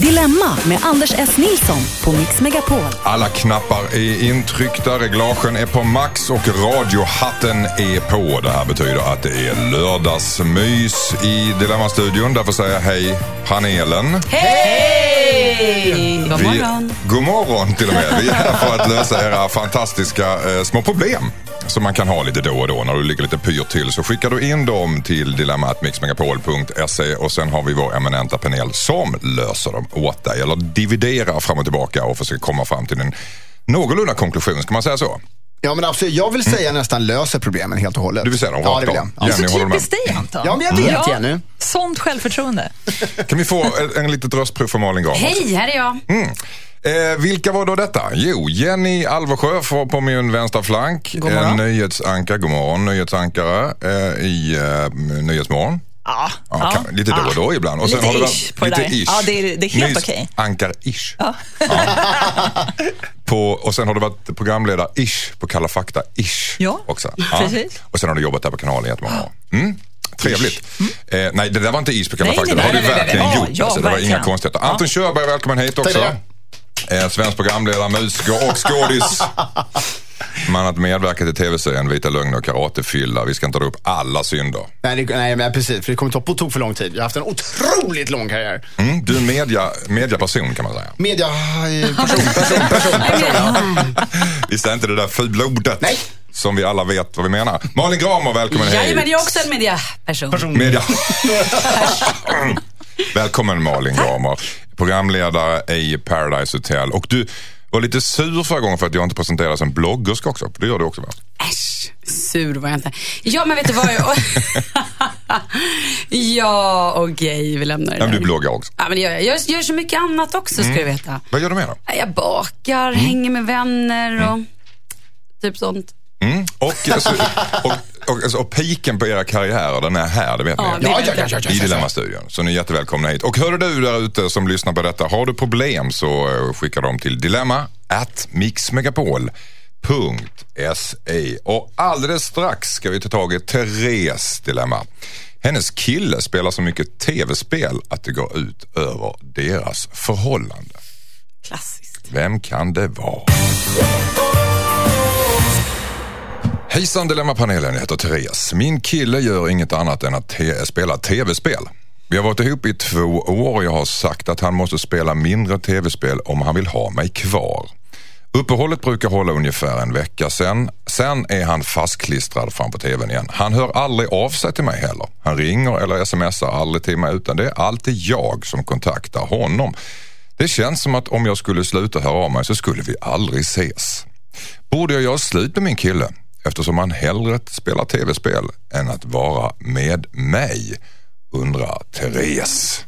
Dilemma med Anders S. Nilsson på Mix Megapol. Alla knappar är intryckta, reglagen är på max och radiohatten är på. Det här betyder att det är lördagsmys i Dilemma-studion. Därför säger jag hej panelen. Hej! God Vi- morgon. God morgon till och med. Vi är här för att lösa era fantastiska eh, små problem som man kan ha lite då och då när du ligger lite pyrt till. Så skickar du in dem till dilemmatmixmegapol.se och sen har vi vår eminenta panel som löser dem åt dig. Eller dividerar fram och tillbaka och försöker komma fram till en någorlunda konklusion. Ska man säga så? Ja, men absolut. Jag vill säga nästan löser problemen helt och hållet. Du vill säga dem Ja, rakt det vill jag. Ja. Jenny, håller du med? Typiskt dig Anton. Ja, men jag vet Jenny. Sånt självförtroende. Kan vi få en, en litet röstprov från Malin också? Hej, här är jag. Eh, vilka var då detta? Jo, Jenny Alversjö får på min vänstra flank. God morgon. En nyhetsankare, god morgon, nyhetsankare eh, i eh, Nyhetsmorgon. Ja, Ja, kan, lite då och då ibland. Och Lite har det ish på det där. ish. Ja, det är- det är helt okej. Ankar-ish. Ja. på, och sen har du varit programledare-ish på Kalla fakta-ish Ja, också. precis. Och sen har du jobbat där på kanalen i jättemånga år. Mm. Trevligt. Eh, nej, det där var inte is på Kalla Nej, fakta. nej, Det har du nej, nej, verkligen nej. gjort. Ja, alltså, det var verkligen. inga konstigheter. Anton Körberg, välkommen hit också. Eh, svensk programledare, musiker och skådis. Man har medverkat i tv-serien Vita lögner och karatefylla. Vi ska inte ta upp alla synder. Nej, det, nej, men precis. För det kommer ta på tok för lång tid. Jag har haft en otroligt lång karriär. Mm, du är media, mediaperson kan man säga. Media... eh, Person, person, person, person. Visst är inte det där fula ordet Nej. som vi alla vet vad vi menar. Malin Gramer, välkommen Jajamän, hit. jag är också en mediaperson. Media. välkommen Malin Gramer. Programledare i Paradise Hotel. Och du var lite sur förra gången för att jag inte presenterade som bloggerska också. Det gör du också va? Äsch, sur var jag inte. Ja, men vet du vad? Jag... ja, okej, vi lämnar det Men du bloggar också. Ja, men det gör jag. jag gör så mycket annat också, ska du veta. Vad gör du mer då? Jag bakar, hänger med vänner och typ sånt. Mm. Och, alltså, och, och, alltså, och piken på era karriärer, den är här, det vet Ja, ni. Ja, ja, jag. ja, ja, I ja. Dilemma-studion. Så ni är jättevälkomna hit. Och hör du där ute som lyssnar på detta, har du problem så eh, skicka dem till dilemma at mixmegapol.se. Och alldeles strax ska vi ta tag i Therese dilemma. Hennes kille spelar så mycket tv-spel att det går ut över deras förhållande. Klassiskt. Vem kan det vara? Hejsan Dilemmapanelen, jag heter Therese. Min kille gör inget annat än att te- spela tv-spel. Vi har varit ihop i två år och jag har sagt att han måste spela mindre tv-spel om han vill ha mig kvar. Uppehållet brukar hålla ungefär en vecka sen. Sen är han fastklistrad framför tvn igen. Han hör aldrig av sig till mig heller. Han ringer eller smsar aldrig till mig utan det är alltid jag som kontaktar honom. Det känns som att om jag skulle sluta höra av mig så skulle vi aldrig ses. Borde jag göra slut med min kille eftersom han hellre spelar tv-spel än att vara med mig? Undrar Therese.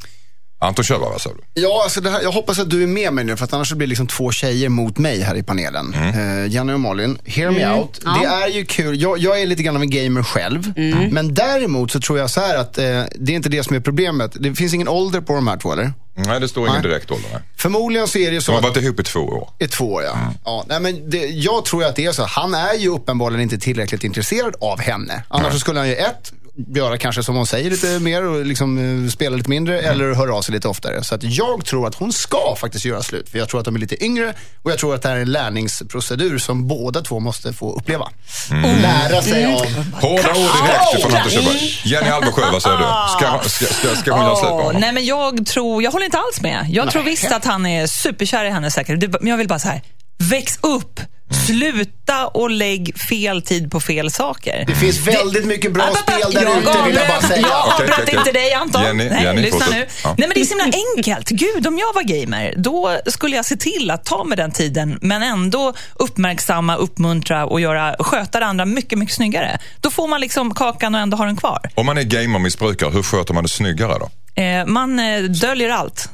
Anton Körberg, vad säger du? Ja, alltså det här, jag hoppas att du är med mig nu för att annars blir det liksom två tjejer mot mig här i panelen. Eh, Jenny och Malin, hear me out. Det är ju kul. Jag, jag är lite grann av en gamer själv. Men däremot så tror jag så här att eh, det är inte det som är problemet. Det finns ingen ålder på de här två eller? Nej, det står ingen Nej. direkt ålder. nej. Förmodligen så är det ju De så har att varit ihop i två år. i två år, ja. ja nej, men det, jag tror att det är så. Han är ju uppenbarligen inte tillräckligt intresserad av henne. Annars så skulle han ju ett, göra kanske som hon säger lite mer och liksom eh, spela lite mindre eller höra av sig lite oftare. Så att jag tror att hon ska faktiskt göra slut. För jag tror att de är lite yngre och jag tror att det här är en lärningsprocedur som båda två måste få uppleva. Och lära sig av... Hårda ord direkt från Anton Körberg. Jenny Alversjö, vad säger du? Ska, ska, ska, ska hon göra slut med Åh, honom? nej, men jag, tror, jag håller inte alls med. Jag tror visst att han är superkär i henne säkert. Men jag vill bara så här, väx upp. Sluta och lägg fel tid på fel saker. Det finns väldigt mycket bra Ah, spel jag där ute vill jag bara säga. Jag avbröt okej, inte dig Anton. Jenny, Nej, Jenny, lyssna nu. Ja. Nej, men det är så himla enkelt. Gud, om jag var gamer, då skulle jag se till att ta med den tiden, men ändå uppmärksamma, uppmuntra och göra, sköta det andra mycket, mycket snyggare. Då får man liksom kakan och ändå ha den kvar. Om man är gamermissbrukare, hur sköter man det snyggare då? Eh, man eh, döljer allt.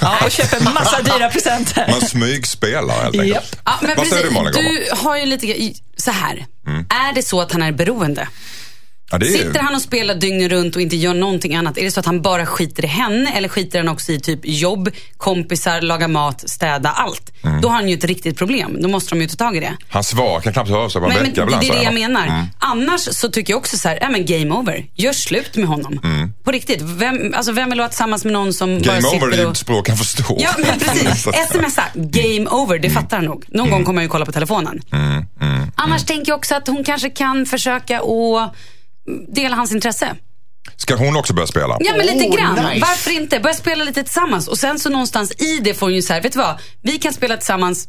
Ja, och köper massa dyra presenter. man smygspelar helt enkelt. Ja, men Vad säger du. Malin? Du har ju lite, så här. Är det så att han är beroende? Ja, är- Sitter han och spelar dygnet runt och inte gör någonting annat? Är det så att han bara skiter i henne eller skiter han också i typ jobb, kompisar, laga mat, städa, allt? Mm. Då har han ju ett riktigt problem. Då måste de ju ta tag i det. Han svar kan knappt höra sig på en vecka det är det jag han. menar. Mm. Annars så tycker jag också så här, ja men game over. Gör slut med honom. På riktigt. Vem, alltså vem vill vara tillsammans med någon som bara Mm. Game over sitter är och... ett språk han förstår. Ja, men precis. Smsa, game over, det fattar han nog. Någon gång kommer jag ju kolla på telefonen. Mm, Annars tänker jag också att hon kanske kan försöka att dela hans intresse. Ska hon också börja spela? Ja, men lite Oh, grann. nice. Varför inte? Börja spela lite tillsammans. Och sen så någonstans i det får hon ju så här, vet du vad? Vi kan spela tillsammans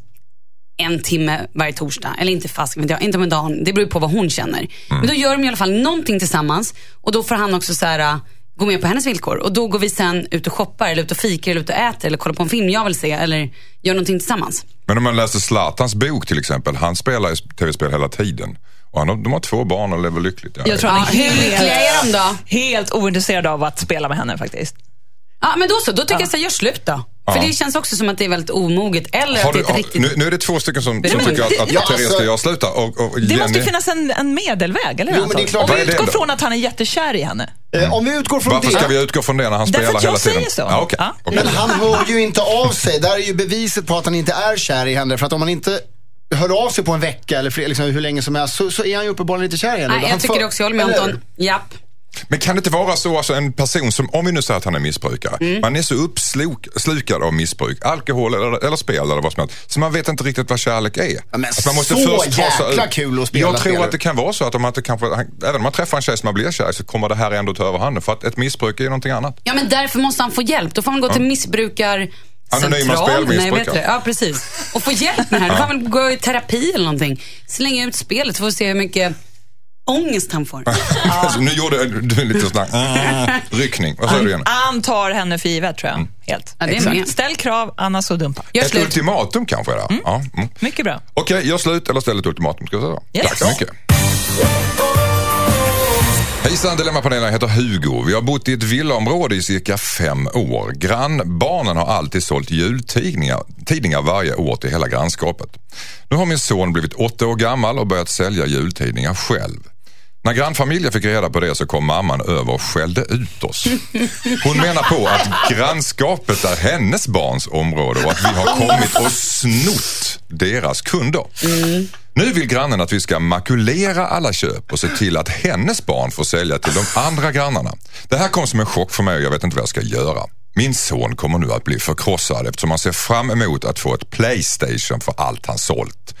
en timme varje torsdag. Eller inte fast, vet jag, inte om en dag. Det beror ju på vad hon känner. Men då gör de i alla fall någonting tillsammans. Och då får han också så här, äh, gå med på hennes villkor. Och då går vi sen ut och shoppar, eller ut och fikar, eller ut och äter, eller kollar på en film jag vill se, eller gör någonting tillsammans. Men om man läser Zlatans bok till exempel. Han spelar tv-spel hela tiden. Och han har, de har två barn och lever lyckligt. Ja, Jag tror han Ja, är hur lyckliga är de då? helt ointresserad av att spela med henne faktiskt. Ja, men då så. Då tycker jag så här, gör slut då. För Ja. det känns också som att det är väldigt omoget. Eller Har att det du, har, riktigt... nu, nu är det två stycken som, som tycker att, att Ja, Therese alltså- ska göra sluta. Och, och Det måste ju Jenny- finnas en, en medelväg, eller hur? Det Om vi det utgår från att han är jättekär i henne. Eh, om vi utgår från Varför det. ska vi utgå från det när han Därför spelar att jag hela tiden? säger så. Ja, okej. Ja. Okej. Men han hör ju inte av sig. Där är ju beviset på att han inte är kär i henne. För att om han inte hör av sig på en vecka eller fler, liksom, hur länge som helst så, så är han ju uppenbarligen inte kär i henne. Nej, jag tycker för- också. Jag håller med Eller Anton. Japp. Men kan det inte vara så, alltså en person som, om vi nu säger att han är missbrukare, Mm. man är så uppslukad av missbruk, alkohol eller, eller spel eller vad som helst, så man vet inte riktigt vad kärlek är. Ja, men Att man måste så först ta sig jäkla kul att spela Jag tror spel. att det kan vara så att om man inte kanske, även om man träffar en tjej som man blir kär så kommer det här ändå ta överhanden. För att ett missbruk är ju någonting annat. Ja, men därför måste han få hjälp. Då får han gå till missbrukar... Anonyma central. spelmissbrukare. Nej, vet du. Ja, precis. Och få hjälp med det här. Då får han väl gå i terapi eller någonting. Slänga ut spelet så får vi se hur mycket ångest han får. Alltså, nu gjorde du en liten sån här mm, ryckning. Vad säger du igen? Han tar henne för givet, tror jag. Mm. Helt. Ja. Ställ krav, annars så dumpa. Ett slut. ultimatum kanske? Där. Ja, mm. Mycket bra. Okej, gör slut eller ställ ett ultimatum. Ska jag säga. Yes. Tack så mycket. Hejsan, Dilemmapanelen jag heter Hugo. Vi har bott i ett villaområde i cirka fem år. Grannbarnen har alltid sålt jultidningar tidningar varje år till hela grannskapet. Nu har min son blivit åtta år gammal och börjat sälja jultidningar själv. När grannfamiljen fick reda på det så kom mamman över och skällde ut oss. Hon menar på att grannskapet är hennes barns område och att vi har kommit och snott deras kunder. Mm. Nu vill grannen att vi ska makulera alla köp och se till att hennes barn får sälja till de andra grannarna. Det här kom som en chock för mig och jag vet inte vad jag ska göra. Min son kommer nu att bli förkrossad eftersom han ser fram emot att få ett Playstation för allt han sålt.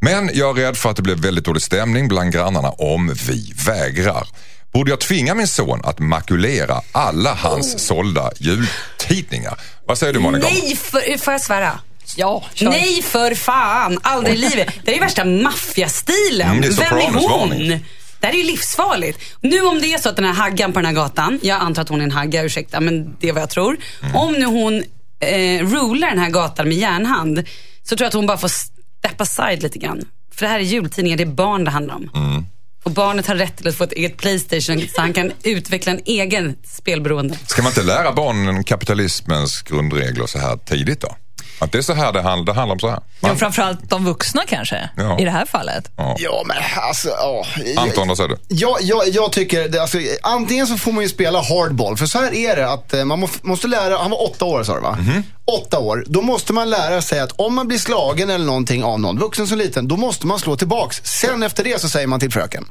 Men jag är rädd för att det blir väldigt dålig stämning bland grannarna om vi vägrar. Borde jag tvinga min son att makulera alla hans sålda jultidningar? Vad säger du Monica? Nej, för, får jag svära? Ja, kör. Nej för fan, aldrig i livet. Det är ju värsta maffiastilen. Mm, Vem är hon? Det här är ju livsfarligt. Nu om det är så att den här haggan på den här gatan, jag antar att hon är en hagga, ursäkta men det är vad jag tror. Mm. Om nu hon eh, rular den här gatan med järnhand så tror jag att hon bara får step aside lite grann. För det här är jultidningar, det är barn det handlar om. Mm. Och barnet har rätt till att få ett eget Playstation så han kan utveckla en egen spelberoende. Ska man inte lära barnen kapitalismens grundregler så här tidigt då? Att det är så här det handlar, det handlar om så här. Ja, framförallt de vuxna kanske, Ja. i det här fallet. Ja, men alltså, ja. Anton, vad säger du? Jag, jag, jag tycker, det, alltså, antingen så får man ju spela hardball. För så här är det att eh, man må, måste lära, han var åtta år sa du va? Åtta år. Då måste man lära sig att om man blir slagen eller någonting av någon, vuxen som liten, då måste man slå tillbaks. Sen efter det så säger man till fröken.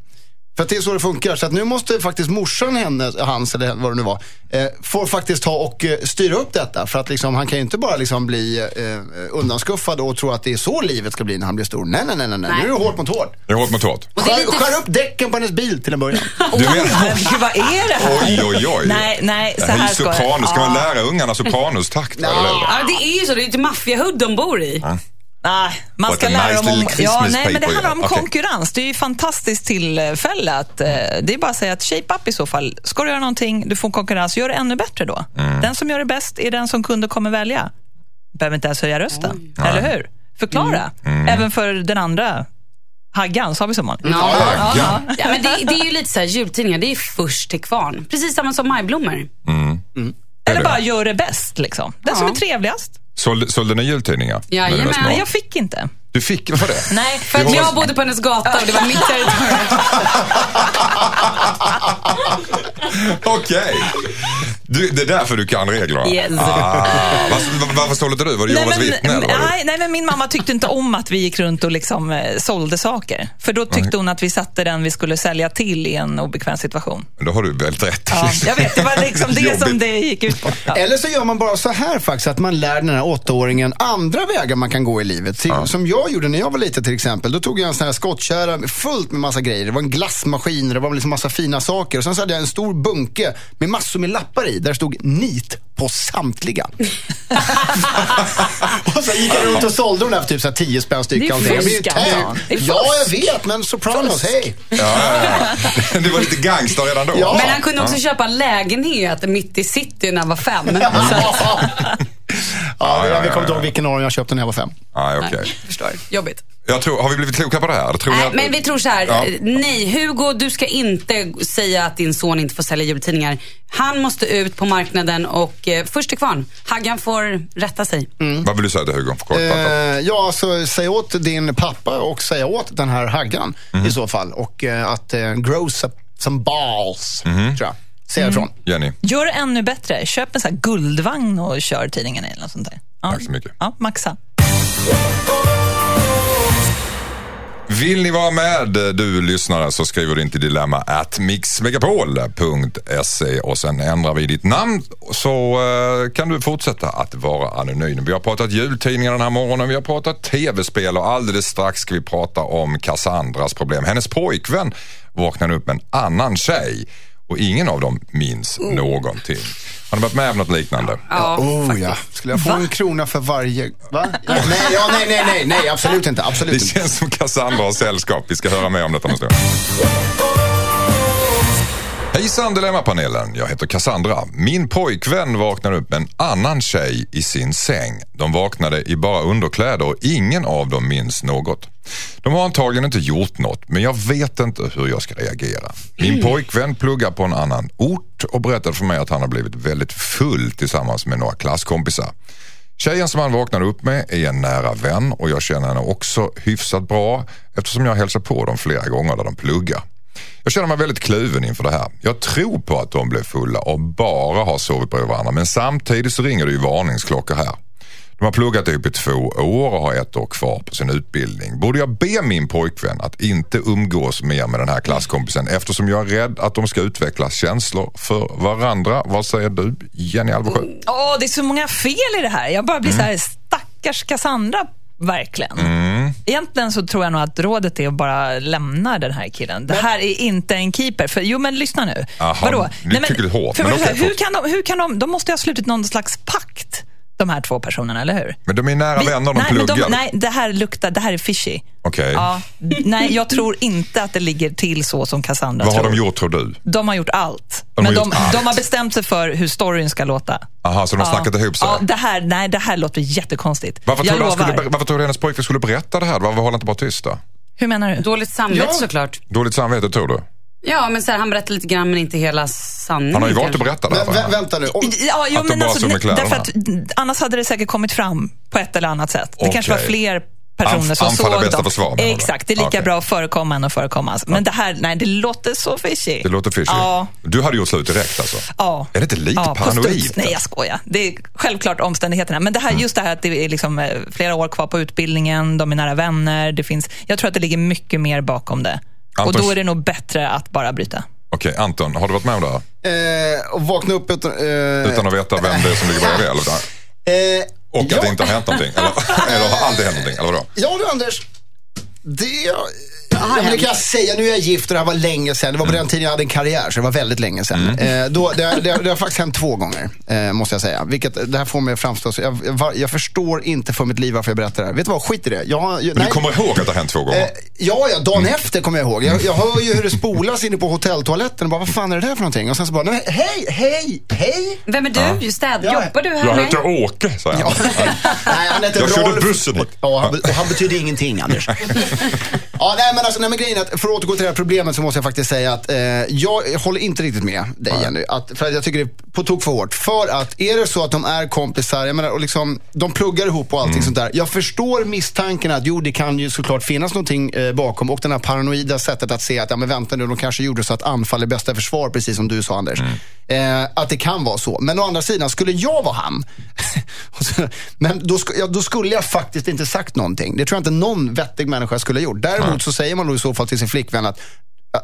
För att det är så det funkar. Så att nu måste faktiskt morsan hennes, hans eller vad det nu var, eh, får faktiskt ta och eh, styra upp detta. För att liksom, han kan ju inte bara liksom bli eh, undanskuffad och tro att det är så livet ska bli när han blir stor. Nej, nej, nej, nej. nej. Nu är det hårt mot hårt. Det är hårt mot hårt. Skär, lite skär upp däcken på hennes bil till en början. Du menar... Vad är det här? Oj, oj, oj. Nej, nej, så här är här ska. Ska man Ja. lära ungarna sopranos-takt? Ja, det är ju så. Det är ju ett maffiahudd de bor i. Nej, man What ska lära nice dem om... Ja, nej, men det handlar om Okej. konkurrens. Det är ju ett fantastiskt tillfälle att... eh, Det är bara att säga att shape up i så fall. Ska du göra någonting, du får konkurrens, gör det ännu bättre då. Mm. Den som gör det bäst är den som kunder kommer välja. Behöver inte ens höja rösten, eller hur? Förklara. Mm. Även för den andra haggan, sa vi så man? Ja, Ja, ja. Ja, men det, det är ju lite så här, jultidningar, det är först till kvarn. Precis samma som majblommor. Eller bara gör det bäst, liksom. Den som Ja. är trevligast. Sålde, sålde ni jultidningar? Jajamän. Jag fick inte. Du fick varför det? Nej, För att var- jag bodde på hennes gata och det var mitt territorium. Okej. Du, det är därför du kan reglerna? Yes. Ah, varför, varför inte du? Var det Jehovas vittne? nej, nej, men min mamma tyckte inte om att vi gick runt och liksom, eh, sålde saker. För då tyckte hon att vi satte den vi skulle sälja till i en obekväm situation. Då har du väldigt rätt. Ja, jag vet, det var liksom det som det gick ut på. Ja. Eller så gör man bara så här faktiskt, att man lär den här åttaåringen andra vägar man kan gå i livet. Till, Som jag gjorde när jag var liten till exempel. Då tog jag en sån här skottkärra med- fullt med massa grejer. Det var en glassmaskin, det var liksom massa fina saker. Och sen så hade jag en stor bunke med massor med lappar i, där det stod NIT på samtliga. och så gick jag runt och sålde dem där för typ så här 10 spänn styck. Det är. Jag fusk. Anton. Det är Ja, jag vet, men Sopranos, hej. Ja, ja, ja. Det var lite gangster redan då. Ja. Men han kunde också köpa lägenhet mitt i city när han var fem. Ja, ja, jag ja, kommer inte ihåg vilken av dem jag köpte när jag var fem. Ah, okej. nej, förstår. Jobbigt. Jag tror, har vi blivit kloka på det här? Tror Nej, att- men vi tror så här. Ja. Nej, Hugo, du ska inte säga att din son inte får sälja jultidningar. Han måste ut på marknaden och eh, först till kvarn. Haggan får rätta sig. Vad vill du säga till Hugo? Kortfattat. Eh, ja, alltså säg åt din pappa och säg åt den här haggan Mhm. i så fall. Och eh, att eh, grow some, balls, Mhm. tror jag. Säger jag ifrån. Jenny? Gör det ännu bättre. Köp en sån här guldvagn och kör tidningen eller något sånt där. Ja. Tack så mycket. Ja, maxa. Vill ni vara med du lyssnare så skriver du in till dilemma at mixmegapol.se och sen ändrar vi ditt namn så eh, kan du fortsätta att vara anonym. Vi har pratat jultidningar den här morgonen, vi har pratat tv-spel och alldeles strax ska vi prata om Cassandras problem. Hennes pojkvän vaknade upp med en annan tjej och ingen av dem minns någonting. Har ni varit med om något liknande? Ja, Oh faktiskt. ja. Skulle jag få en krona för varje... Va? nej, ja, nej, nej, nej, nej, absolut inte. Absolut Det inte. känns som Cassandra har sällskap. Vi ska höra mer om detta om en stund. Hejsan Dilemmapanelen, jag heter Cassandra. Min pojkvän vaknade upp med en annan tjej i sin säng. De vaknade i bara underkläder och ingen av dem minns något. De har antagligen inte gjort något, men jag vet inte hur jag ska reagera. Min pojkvän pluggar på en annan ort och berättade för mig att han har blivit väldigt full tillsammans med några klasskompisar. Tjejen som han vaknade upp med är en nära vän och jag känner henne också hyfsat bra eftersom jag hälsar på dem flera gånger där de pluggar. Jag känner mig väldigt kluven inför det här. Jag tror på att de blev fulla och bara har sovit bredvid varandra men samtidigt så ringer det ju varningsklockor här. De har pluggat ihop i två år och har ett år kvar på sin utbildning. Borde jag be min pojkvän att inte umgås mer med den här klasskompisen eftersom jag är rädd att de ska utveckla känslor för varandra? Vad säger du, Jenny Alvesjö? Åh, det är så många fel i det här. Jag bara blir så här, stackars Cassandra, verkligen. Egentligen så tror jag nog att rådet är att bara lämna den här killen. Det här är inte en keeper. För, jo, men lyssna nu. Jaha, Vadå? du tycker hårt, För, men här, hur, kan de, hur kan de... De måste ju ha slutit någon slags pakt, de här två personerna, eller hur? Men de är nära Vi- vänner, de nej, men pluggar. nej, det här luktar, det här är fishy. Okej. Ja, nej, jag tror inte att det ligger till så som Cassandra Vad har tror. de gjort tror du? De har gjort allt. De har men gjort de, allt. de har bestämt sig för hur storyn ska låta. Aha, så de har snackat ihop sig? Ja, det här, nej, det här låter jättekonstigt. Varför jag tror, skulle, varför tror du hennes pojkvän skulle berätta det här? Varför håller han inte bara tyst då? Hur menar du? Dåligt samvete Ja. såklart. Dåligt samvete tror du? Ja, men så här, han berättar lite grann men inte hela sanningen. Han har ju valt att berätta det här. Vä- vänta nu. Om, Ja, jo, Att men alltså, därför att mm, annars hade det säkert kommit fram på ett eller annat sätt. Det kanske var fler personer Anf- som såg bästa dem. försvar, menar du? Exakt, det är lika Okej. bra att förekomma än att förekommas. Men det här, nej, det låter så fishy. Det låter fishy. Ja. Du hade gjort slut direkt alltså? Ja. Är det inte lite ja, paranoid? Nej, jag skojar. Det är självklart omständigheterna. Men det här, just det här att det är liksom eh, flera år kvar på utbildningen, de är nära vänner. Det finns, jag tror att det ligger mycket mer bakom det. Anton- Och då är det nog bättre att bara bryta. Okej, Anton, har du varit med om det här? eh, och vakna upp utan... Eh, Utan att veta vem det är som ligger bredvid? Eller? eh, Och att ja. det inte har hänt någonting? Eller, eller har aldrig hänt någonting? Eller vadå? Ja du Anders. Det, ja, men det kan jag säga. Nu är jag gift och det här var länge sedan. Det var på den tiden jag hade en karriär, så det var väldigt länge sedan. Eh, då, det, det, det har faktiskt hänt två gånger, eh, måste jag säga. Vilket, det här får mig att framstå så... Jag, jag, jag förstår inte för mitt liv varför jag berättar det här. Vet du vad? Skit i det. Jag, har- jag, Men du kommer ihåg att det har hänt två gånger? Eh, ja, ja, dagen efter kommer jag ihåg. Jag, jag hör ju hur det spolas inne på hotelltoaletten och bara, vad fan är det där för någonting? Och sen så bara, nej, hej, hej, hej. Vem är du? Städ? Ja. Jobbar du här? jag Nej. heter Åke, sa han. Nej, han heter Jag körde Rolf. bussen hit. Ja, han, och han betyder ingenting, Anders. Ja, nej, men alltså, nej, men grejen är att för att återgå till det här problemet så måste jag faktiskt säga att eh, jag håller inte riktigt med dig Jenny. Att, för att jag tycker det är på tok för hårt. För att är det så att de är kompisar, jag menar, och liksom, de pluggar ihop och allting sånt där. Jag förstår misstanken att jo, det kan ju såklart finnas någonting eh, bakom och den här paranoida sättet att se att, ja men vänta nu, de kanske gjorde så att anfall är bästa försvar, precis som du sa Anders. Eh, att det kan vara så. Men å andra sidan, skulle jag vara han, men då, sk- ja, då skulle jag faktiskt inte sagt någonting. Det tror jag inte någon vettig människa skulle ha gjort. Däremot så säger man då i så fall till sin flickvän att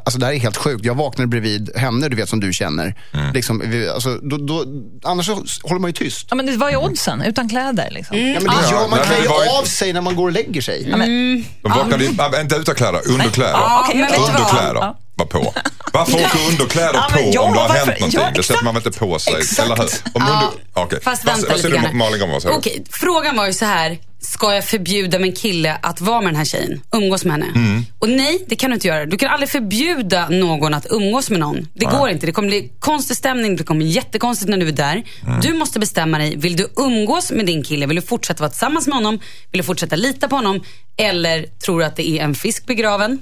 Alltså det här är helt sjukt. Jag vaknade bredvid henne, du vet som du känner. Liksom, vi, alltså, då, då, annars så håller man ju tyst. Ja, men det var ju oddsen, utan kläder. Liksom. Ja, men det Ja, man klär ju var av sig när man går och lägger sig. De vaknade ju, äh, inte utan kläder, underkläder. Du vad? Underkläder Ja. var på. Varför åker underkläder Ja, på ja, om det har varför- hänt någonting? ja, det sätter man väl inte på sig? Exakt. Eller hur? Om Ja, under, okej. Fast Vad- vänta vad lite säger du, grann. Malin vad säger? Okej, frågan var ju så här. Ska jag förbjuda min kille att vara med den här tjejen? Umgås med henne? Mm. Och nej, det kan du inte göra. Du kan aldrig förbjuda någon att umgås med någon. Det går inte. Det kommer bli konstig stämning. Det kommer bli jättekonstigt när du är där. Mm. Du måste bestämma dig. Vill du umgås med din kille? Vill du fortsätta vara tillsammans med honom? Vill du fortsätta lita på honom? Eller tror du att det är en fisk begraven?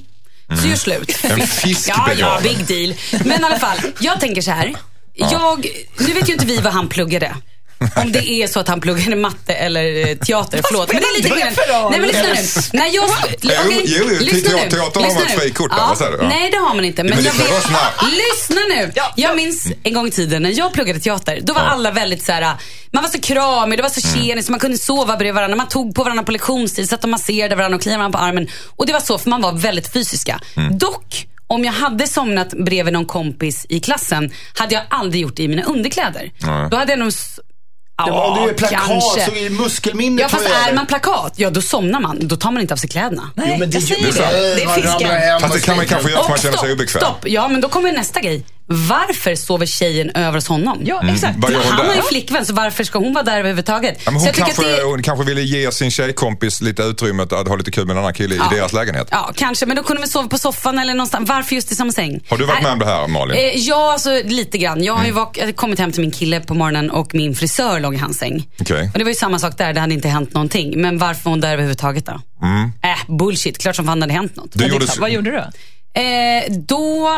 Så gör slut. Mm. En fisk ja, ja, begraven. big deal. Men i alla fall, jag tänker så här. Jag, nu vet ju inte vi vad han pluggade. Om det är så att han pluggade matte eller eh, teater, förlåt. Men det är lite skillnad. Nej men lyssna nu. När jag, okej, jo, jo, lyssna nu. teatern har man ett frikort vad? Ja. Nej det har man inte. Men, jag här- Lyssna nu. Ja, Jag ja. minns en gång i tiden när jag pluggade teater. Då var alla väldigt så här. man var så kramig, det var så Mm. tjeniskt, man kunde sova bredvid varandra. Man tog på varandra på lektionstid, satt och masserade varandra och kliade varandra på armen. Och det var så för man var väldigt fysiska. Mm. Dock, om jag hade somnat bredvid någon kompis i klassen hade jag aldrig gjort det i mina underkläder. Nej. Då hade jag nog Ja, om du är plakat kanske. så är muskelminnet Ja fast är man plakat, ja då somnar man. Då tar man inte av sig kläderna. Nej, Jo, men det, jag säger det det. Det är fisken. Fast det kan man kanske göra för man känner sig obekväm. stopp. Ja men då kommer nästa grej. Varför sover tjejen över hos honom? Ja, exakt. Vad gör hon Han har ju flickvän så varför ska hon vara där överhuvudtaget? Ja, men så hon, kanske, att det... hon kanske ville ge sin tjejkompis lite utrymme att ha lite kul med en annan kille i deras lägenhet. Ja, kanske. Men då kunde vi sova på soffan eller någonstans. Varför just i samma säng? Har du varit med om det här Malin? Eh, ja, alltså lite grann. Jag har Mm. ju vak- eh, kommit hem till min kille på morgonen och min frisör låg i hans säng. Okej. Och det var ju samma sak där, det hade inte hänt någonting. Men varför var hon där överhuvudtaget då? Äh, bullshit. Klart som fan det hade hänt något. Du Ja, gjorde. Vad gjorde du då? Eh, då...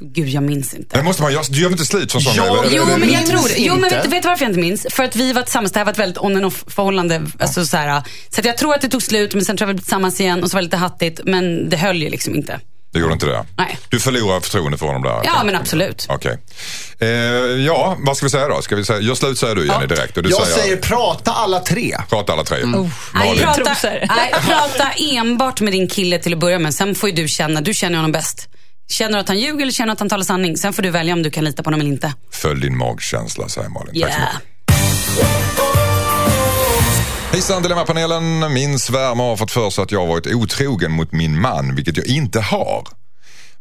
Gud, jag minns inte. det måste man göra. Du gör väl inte slut som sån? Ja, eller? Jo, Eller- men jag minns tror. Jo, men vet, vet du varför jag inte minns? För att vi var tillsammans, det här var ett väldigt on and off förhållande. Alltså, så här, så att jag tror att det tog slut, men sen tror jag vi blev tillsammans igen och så var det lite hattigt. Men det höll ju liksom inte. Det gjorde inte det? Nej. Du förlorar förtroende för honom där? Ja, men absolut. Okej. Eh, ja, vad ska vi säga då? Ska vi säga, gör slut säger du Jenny direkt. Och du Jag säger, säger prata alla tre. prata alla tre. Nej, Malin. prata, Trosor. nej, prata enbart med din kille till att börja med. Sen får ju du känna, du känner honom bäst. Känner du att han ljuger eller känner du att han talar sanning? Sen får du välja om du kan lita på honom eller inte. Följ din magkänsla säger Malin. Tack så Yeah. mycket. Hejsan Dilemmapanelen. Min svärmor har fått för sig att jag har varit otrogen mot min man, vilket jag inte har.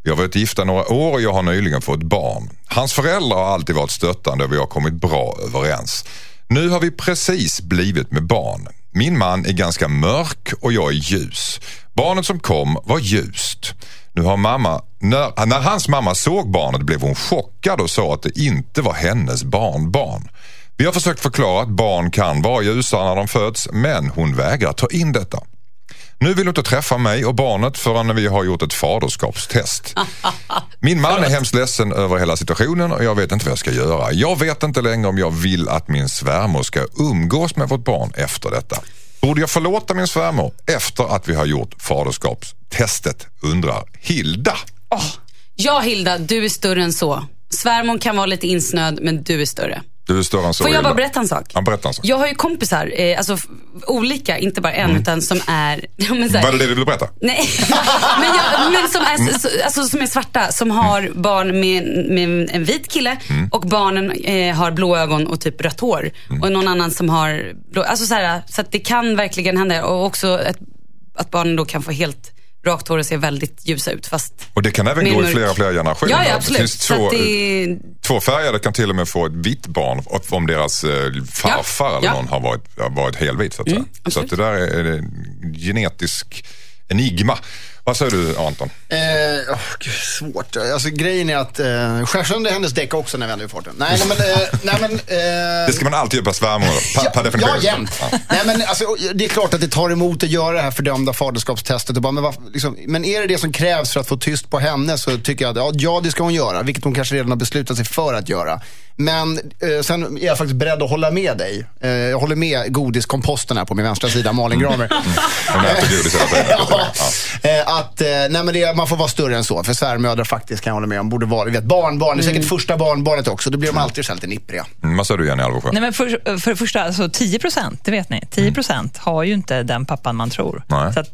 Vi har varit gifta några år och jag har nyligen fått barn. Hans föräldrar har alltid varit stöttande och vi har kommit bra överens. Nu har vi precis blivit med barn. Min man är ganska mörk och jag är ljus. Barnet som kom var ljust. Nu har mamma, när, när hans mamma såg barnet blev hon chockad och sa att det inte var hennes barnbarn. Vi har försökt förklara att barn kan vara ljusa när de föds men hon vägrar ta in detta. Nu vill hon inte träffa mig och barnet förrän vi har gjort ett faderskapstest. Min man är hemskt ledsen över hela situationen och jag vet inte vad jag ska göra. Jag vet inte längre om jag vill att min svärmor ska umgås med vårt barn efter detta. Borde jag förlåta min svärmor efter att vi har gjort faderskapstestet, undrar Hilda. Ja, Hilda, du är större än så. Svärmor kan vara lite insnöad, men du är större. Du är större än så Får jag bara berätta en sak? Ja, berätta en sak. Jag har ju kompisar, eh, alltså olika, inte bara en, utan som är... Ja, men Var det det du ville berätta? Nej, men, jag, men som, är, så- alltså, som är svarta, som har barn med, med en vit kille och barnen eh, har blå ögon och typ rött hår. Och någon annan som har blå, alltså så, här, så att det kan verkligen hända. Och också ett, att barnen då kan få helt rakt hår och se väldigt ljusa ut. Fast Och det kan även gå i mörk- flera, flera generationer. Ja, ja, Det absolut. finns Så två, det- två färgade kan till och med få ett vitt barn om deras eh, farfar Ja, eller någon har varit, har varit helvit. Så att, säga. så att det där är en genetisk enigma. Vad säger du Anton? Eh, oh, gud, svårt. Alltså, grejen är att eh, skär hennes däck också när vi ändå är farten. Nej, nej, men... Eh, nej, men eh, Det ska man alltid göra på svärmor, per, per definition. Ja, jämt. Nej, men alltså, det är klart att det tar emot att göra det här fördömda faderskapstestet. Och bara, men, vad- liksom, men är det det som krävs för att få tyst på henne så tycker jag att ja, ja, det ska hon göra. Vilket hon kanske redan har beslutat sig för att göra. Men eh, sen är jag faktiskt beredd att hålla med dig. Eh, jag håller med godiskomposten här på min vänstra sida, Malin Gramer. Hon äter godis hela tiden. Att, eh, nej men det, man får vara större än så. För svärmödrar faktiskt kan jag hålla med om borde vara, vi vet barnbarn, det är säkert första barnbarnet också. Då blir de alltid så här lite nippriga. Mm, vad säger du Jenny Alvesjö? Nej, men för, för det första, alltså 10 procent, det vet ni, 10 procent har ju inte den pappan man tror. Nej. Så att,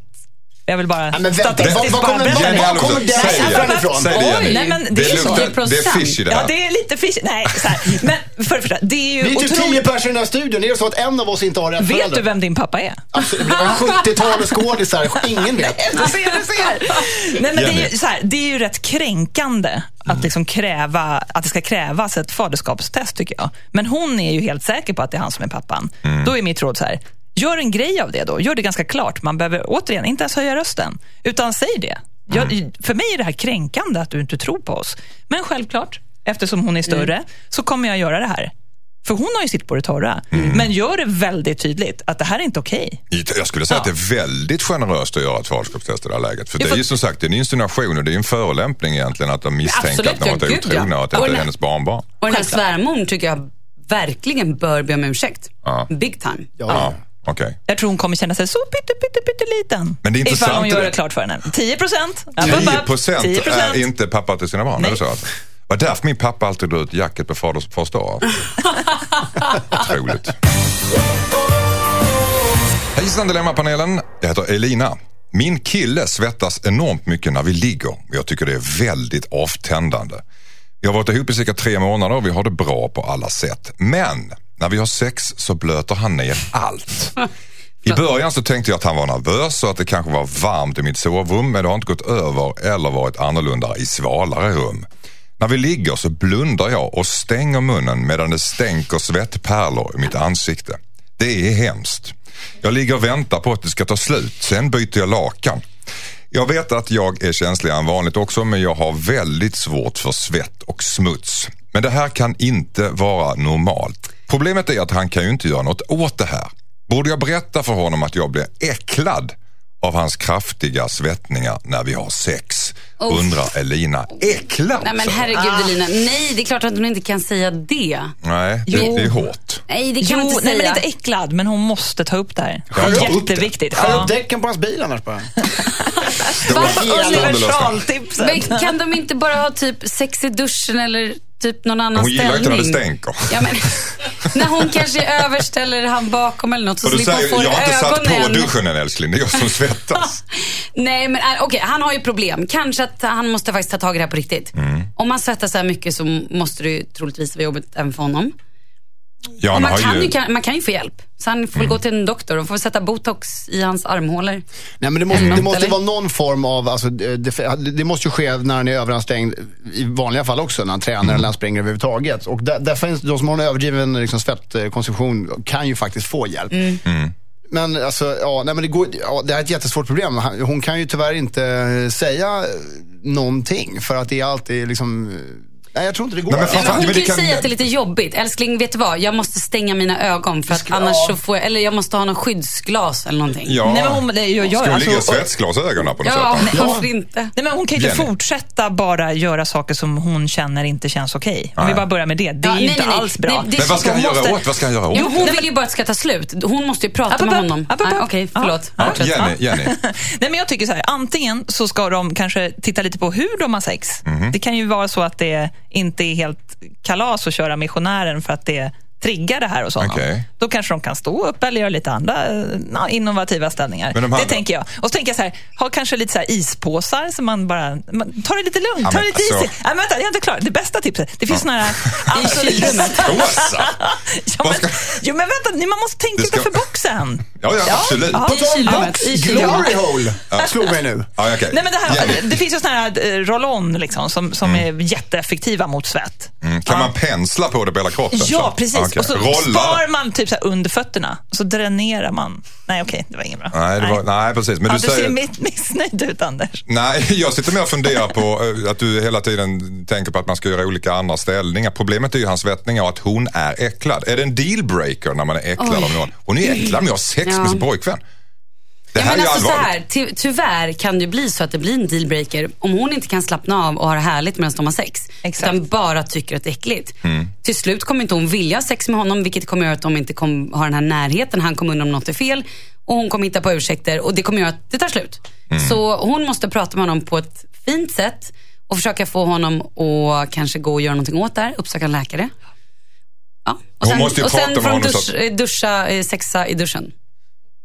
jag vill bara Nej, men vänta, statistiskt bara kommer- berätta det. var kommer den säg siffran det. ifrån? Säg det Jenny. Oj, nej, men det är så. luktar, det är fish i det Ja, här. det är lite fish. Nej, så här. Men för det första, det är ju Vi är typ tio personer i den här studion. Är det så att en av oss inte har rätt Vet förälder? du vem din pappa är? Alltså, det blir en 70-tal skådisar. Ingen vet. Du ser, du ser. Nej, men det, är ju, så här, det är ju rätt kränkande att, liksom kräva, att det ska krävas ett faderskapstest, tycker jag. Men hon är ju helt säker på att det är han som är pappan. Då är mitt råd så här, gör en grej av det då. Gör det ganska klart. Man behöver återigen inte ens höja rösten, utan säg det. Jag, för mig är det här kränkande att du inte tror på oss. Men självklart, eftersom hon är större, så kommer jag göra det här. För hon har ju sitt på det torra. Men gör det väldigt tydligt att det här är inte okej. Jag skulle säga Ja. att det är väldigt generöst att göra ett faderskapstest i det här läget. För Ja, det är ju som sagt en insinuation och det är en förelämpning egentligen att de misstänker Absolut, att ja, gud, otrogna ja. och att det inte är hennes barnbarn. Och den här svärmorn tycker jag verkligen bör be om ursäkt. Ja. Big time. Ja, okej. Jag tror hon kommer känna sig så pytte, pytte, pytte liten. Men det är Ifall intressant hon gör det- det klart för henne. 10 procent. 10 procent är inte pappa till sina barn, är Nej. det så? Alltså? var därför min pappa alltid drog ut jacket på faders fars dag. Otroligt. Hejsan Dilemmapanelen, jag heter Elina. Min kille svettas enormt mycket när vi ligger. Jag tycker det är väldigt avtändande. Vi har varit ihop i cirka tre månader och vi har det bra på alla sätt. Men när vi har sex så blöter han ner allt. I början så tänkte jag att han var nervös och att det kanske var varmt i mitt sovrum men det har inte gått över eller varit annorlunda i svalare rum. När vi ligger så blundar jag och stänger munnen medan det stänker svettpärlor i mitt ansikte. Det är hemskt. Jag ligger och väntar på att det ska ta slut, sen byter jag lakan. Jag vet att jag är känsligare än vanligt också men jag har väldigt svårt för svett och smuts. Men det här kan inte vara normalt. Problemet är att han kan ju inte göra något åt det här. Borde jag berätta för honom att jag blir äcklad av hans kraftiga svettningar när vi har sex? Uff. Undrar Elina. Äcklad? Nej men herregud Elina, nej det är klart att hon inte kan säga det. Nej, det, Jo. det är hårt. Nej det kan Jo, man inte nej, men säga. inte äcklad, men hon måste ta upp det här. Ja. Jätteviktigt. Skär upp däcken på hans bil annars bara. Universaltipset. Men kan de inte bara ha typ sex i duschen eller typ någon annan Hon gillar ställning? inte när det stänker. Ja, men, när hon kanske är överst eller han bakom eller något så slipper hon få jag har inte satt på ögonen. duschen än älskling, det är jag som svettas. Nej men äh, okej, han har ju problem. Kanske att han måste faktiskt ta tag i det här på riktigt. Mm. Om man svettas så här mycket så måste det ju troligtvis vara jobbigt även för honom. Ja, man, kan ju, ju, kan, man kan ju få hjälp. Så han får Mm. gå till en doktor och får sätta botox i hans armhålor. Nej, men det måste, Mm. det måste vara någon form av, alltså, det, det, måste ju ske när han är överansträngd i vanliga fall också, när han tränar Mm. eller han springer överhuvudtaget. Och där, där finns, de som har en överdriven liksom, fettkonsumtion kan ju faktiskt få hjälp. Mm. Men alltså, ja, nej, men det, går, ja, det här är ett jättesvårt problem. Hon kan ju tyvärr inte säga någonting för att det är alltid liksom, nej jag tror inte det går. Nej, men Fan, hon men kan ju kan- säga att det är lite jobbigt. Älskling, vet du vad? Jag måste stänga mina ögon för att ska- annars så får jag, eller jag måste ha någon skyddsglas eller någonting. ja. Nej, men hon, det, jag, jag, Ska hon ligga i alltså, svetsglasögonen på något Ja, sätt? men varför inte? Nej, men hon kan ju inte fortsätta bara göra saker som hon känner inte känns okej. Om vi Nej. bara börjar med det. Det är Ja, ju nej, inte nej, nej. alls bra. Nej, det- Men vad ska han Hon göra måste- åt? Vad ska han göra åt? Jo, hon vill ju bara att det ska ta slut. Hon måste ju prata med honom. Ah. Okej, förlåt. Ja, Fortsätt. Jenny, Jenny. Nej, men jag tycker så här, antingen så ska de kanske titta lite på hur de har sex. Mhm. Det kan ju vara så att det inte är helt kalas att köra missionären för att det triggar det här hos honom. Okej. Då kanske de kan stå upp eller göra lite andra eh, ja, innovativa ställningar. De det tänker jag. Och så tänker jag så här, ha kanske lite så här ispåsar så man bara, man, ta det lite lugnt, Ja, ta det lite alltså- easy. Nej, men vänta, jag är inte klar. Det bästa tipset, det finns såna här... I kylrummet. Rosa! ja, men, ska- jo, men vänta, man måste tänka ska- utanför boxen. Ja, ja, absolut. ja. På tal om box, glory hole, slog mig nu. Ja, okej. Nej, men det, här, det finns ju såna här eh, roll-on liksom, som, som är jätteeffektiva mot svett. mm, kan man pensla på det på hela kroppen? Ja, så? precis. Okej. Och så Rollar. spar man typ så här under fötterna och så dränerar man. Nej, okej, det var inget bra. Nej, det var, nej, precis. Men ja, du du ser säger... miss- missnöjd ut, Anders. Nej, jag sitter mer och funderar på eh, att du hela tiden tänker på att man ska göra olika andra ställningar. Problemet är ju hans svettningar och att hon är äcklad. Är det en dealbreaker när man är äcklad Oj. av någon? Hon är äcklad men jag har sex Ja. med sin pojkvän. Det Ja, här men är alltså så här, ty tyvärr kan det bli så att det blir en dealbreaker om hon inte kan slappna av och ha det härligt medan de har sex. Exakt. Utan bara tycker att det är äckligt. Mm. Till slut kommer inte hon vilja ha sex med honom vilket kommer göra att de inte kommer ha den här närheten. Han kommer undra om något är fel och hon kommer hitta på ursäkter och det kommer göra att det tar slut. Mm. Så hon måste prata med honom på ett fint sätt och försöka få honom att kanske gå och göra någonting åt det här, uppsöka en läkare. Ja. Och Hon sen, måste ju och prata sen med får de honom så dusch, eh, duscha, eh, sexa i duschen.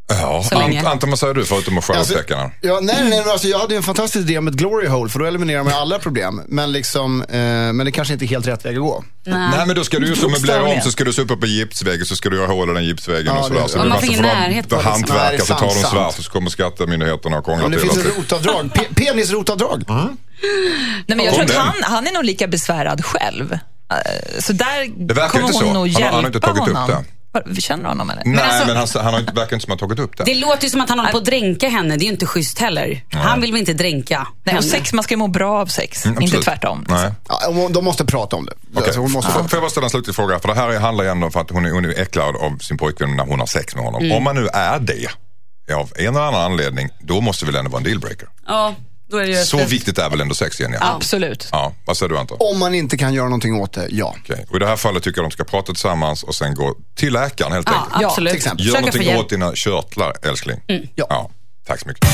Ja, så. Ant- Anton, vad säger du förutom att skära Alltså, ja, nej, nej, alltså, jag hade en fantastisk idé om ett glory hole för då eliminerar man alla problem. Men, liksom, eh, men det kanske inte är helt rätt väg att gå. Nej men då ska du ju som möblera om så ska du se upp på gipsväggen så ska du göra hål i den gipsväggen Ja, och sådär. det- Så Och blir man får så ingen närhet på det, liksom. Nej, det så tar de svart och så kommer skattemyndigheterna och krånglar Om det till finns det. ett rotavdrag. Pe penisrotavdrag. Nej, men jag tror att han, han är nog lika besvärad själv. Eh, Så där Det verkar kommer inte hon så. nog Han har- hjälpa han har inte tagit upp honom. det. Känner honom eller? Nej alltså- men han, han har inte, verkar inte som att han har tagit upp det. Det låter ju som att han håller på att dränka henne. Det är ju inte schysst heller. Han vill väl inte dränka Nej, och sex, man ska ju må bra av sex, Mm, inte tvärtom. Nej. Ja, de måste prata om det. Okej. Alltså, hon måste Får får jag bara ställa en slutlig fråga? För det här handlar ju ändå om att hon är, hon är äcklad av sin pojkvän när hon har sex med honom. Mm. Om man nu är det, av en eller annan anledning, då måste väl ändå vara en dealbreaker. Ja, då är det ju Så ett- viktigt är väl ändå sex? Ja. Absolut. ja. Vad säger du Anton? Om man inte kan göra någonting åt det, ja. Okej. Och I det här fallet tycker jag de ska prata tillsammans och sen gå till läkaren helt Ja, enkelt. absolut. till exempel. Gör få någonting åt dina körtlar älskling. Ja. Tack så mycket.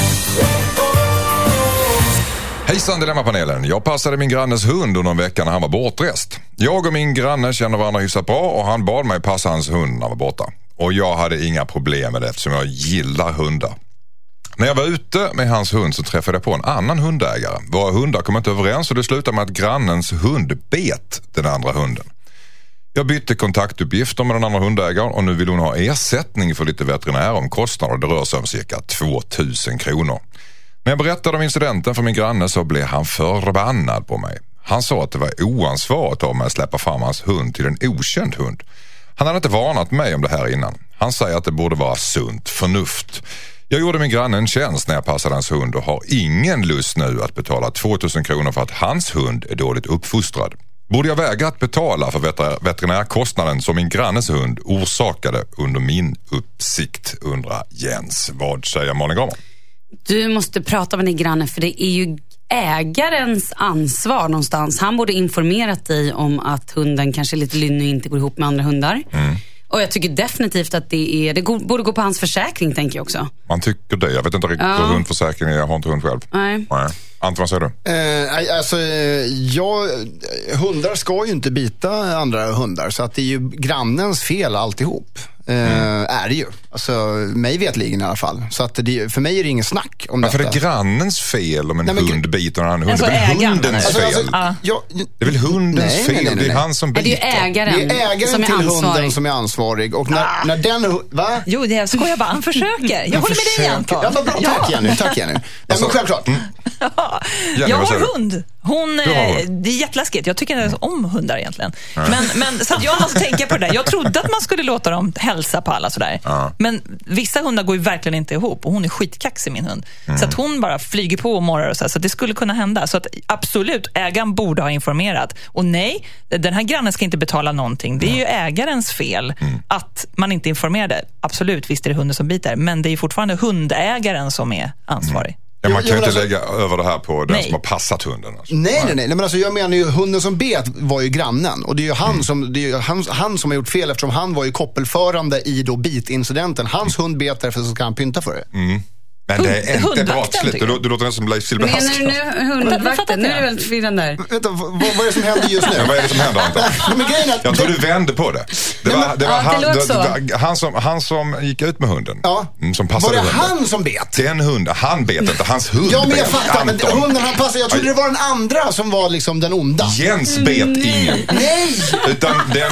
Hejsan Dilemmapanelen. Jag passade min grannes hund under en vecka när han var bortrest. Jag och min granne känner varandra hyfsat bra och han bad mig passa hans hund när han var borta. Och jag hade inga problem med det eftersom jag gillar hundar. När jag var ute med hans hund så träffade jag på en annan hundägare. Våra hundar kom inte överens och det slutade med att grannens hund bet den andra hunden. Jag bytte kontaktuppgifter med den andra hundägaren och nu vill hon ha ersättning för lite veterinäromkostnader. Det rör sig om cirka 2000 kronor. När jag berättade om incidenten för min granne så blev han förbannad på mig. Han sa att det var oansvarigt av mig att släppa fram hans hund till en okänd hund. Han hade inte varnat mig om det här innan. Han säger att det borde vara sunt förnuft. Jag gjorde min granne en tjänst när jag passade hans hund och har ingen lust nu att betala 2000 kronor för att hans hund är dåligt uppfostrad. Borde jag vägra att betala för veter- veterinärkostnaden som min grannes hund orsakade under min uppsikt, undrar Jens. Vad säger Malin Gramer? Du måste prata med din granne för det är ju ägarens ansvar någonstans. Han borde informerat dig om att hunden kanske är lite lynnig och inte går ihop med andra hundar. Mm. Och jag tycker definitivt att det, är, det borde gå på hans försäkring tänker jag också. Man tycker det. Jag vet inte riktigt Ja. hur hundförsäkringen är. Jag har inte hund själv. Nej. Nej. Anton, vad säger du? Eh, alltså, eh, jag, hundar ska ju inte bita andra hundar, så att det är ju grannens fel alltihop. Eh, Är det ju. Alltså, mig vetligen i alla fall. Så att det, för mig är det ingen snack om Varför är detta. det grannens fel om en Nej, men- hund biter en annan hund? Alltså det är väl ägaren, hundens Alltså, fel? alltså, Ja. jag, Det är väl hundens Nej, fel? nej, nej, nej. Det är han som biter. det är ägaren, det är ägaren som är till ansvarig. hunden som är ansvarig. Och när, när den... Va? Jo, det jag skojar bara. Han försöker. Jag håller med dig Anton. Ja, bra. Tack Jenny. Tack Jenny. Alltså, men självklart. Jenny, jag vad säger har hund. Hon, eh, det är jätteläskigt. Jag tycker inte ens om hundar egentligen. Men, men, så jag måste tänka på det där. Jag trodde att man skulle låta dem hälsa på alla sådär. Ja. Men vissa hundar går ju verkligen inte ihop och hon är skitkaxig min hund. Så att hon bara flyger på och morrar och så, här, så det skulle kunna hända. Så att absolut, ägaren borde ha informerat. Och nej, den här grannen ska inte betala någonting. Det är ju ägarens fel att man inte informerade. Absolut, visst är det hunden som biter. Men det är fortfarande hundägaren som är ansvarig. Ja, man kan ju inte alltså- lägga över det här på den Nej. som har passat hunden. Alltså. Nej, nej, nej. nej men alltså, jag menar ju hunden som bet var ju grannen. Och det är ju Mm. han, som, det är ju han, han som har gjort fel eftersom han var ju koppelförande i då bitincidenten. Hans hund bet därför så ska han pynta för det. Men det är inte hundvakten, brottsligt. tycker Du, du låter nästan som Leif Silbersky. Menar du nu hundvakten? Nu är det väldigt förvirrande där. Vänta, vad, vad är det som händer just nu? Vad är det som händer Anton? Jag tror du vände på det. Det var, det var, Ja, han, det, det var han, som, han som gick ut med hunden. Ja. Mm, Som Var passade det hunden. han som bet? Den hunden. Han bet inte. Hans hund Ja, men jag fattar. Men hunden han passade. Jag trodde det var den andra som var liksom den onda. Jens bet ingen. Nej! Utan den...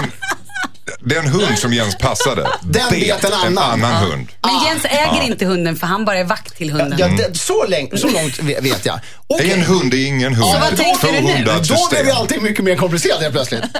Den hund som Jens passade Den bet en annan. annan Ja. hund. Men Jens äger inte hunden för han bara är vakt till hunden. Ja, det, så, länge, så långt ve- vet jag. Okej. En hund är ingen hund. Så vad tänker du nu? Då blev system. vi allting mycket mer komplicerat helt plötsligt.